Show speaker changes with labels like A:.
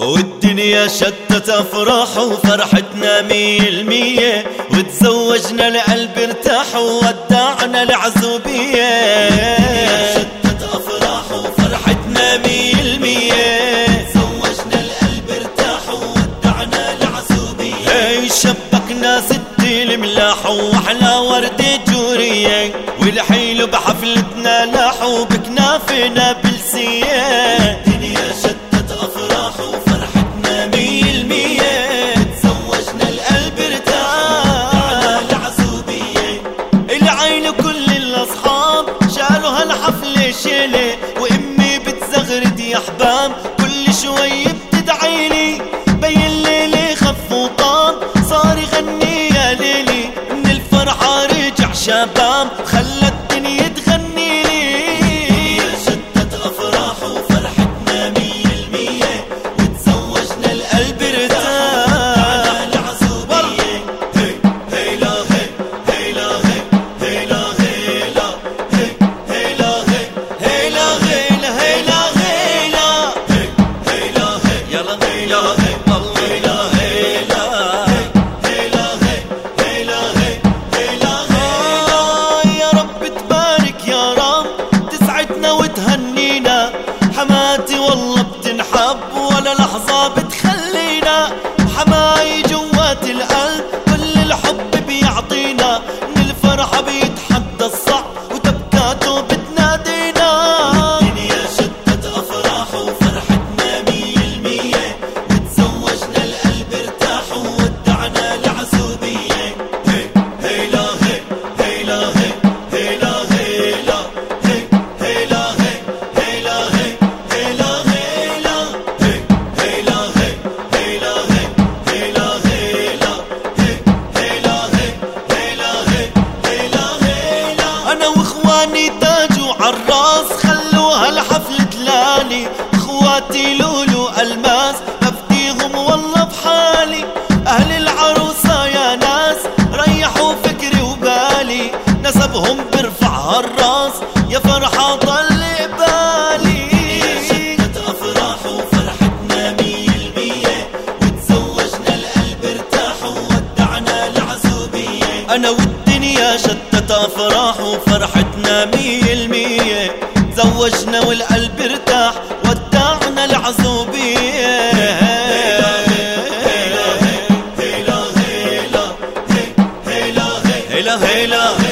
A: والدنيا شتت أفراح وفرحتنا مية المية وتزوجنا القلب ارتاح وودعنا العزوبية. شتت أفراح وفرحتنا مية المية زوجنا القلب ارتاح وودعنا العزوبية. شبكنا ست الملاح وأحلى وردة جورية والحيل بحفلتنا لاح وبكنافنا بلسيه شيلة وأمي بتزغرد يا حبام كل شوي بتدعيلي بين ليلي خف وطام صار يغني يا ليلي. من الفرحة رجع شباب خلى الدنيا حماتي والله بتنحب. أنا والدنيا شتت أفراح وفرحتنا مية المية زوجنا والقلب ارتاح ودعنا العزوبية هيلا هيلا هيلا هيلا هيلا هيلا هيلا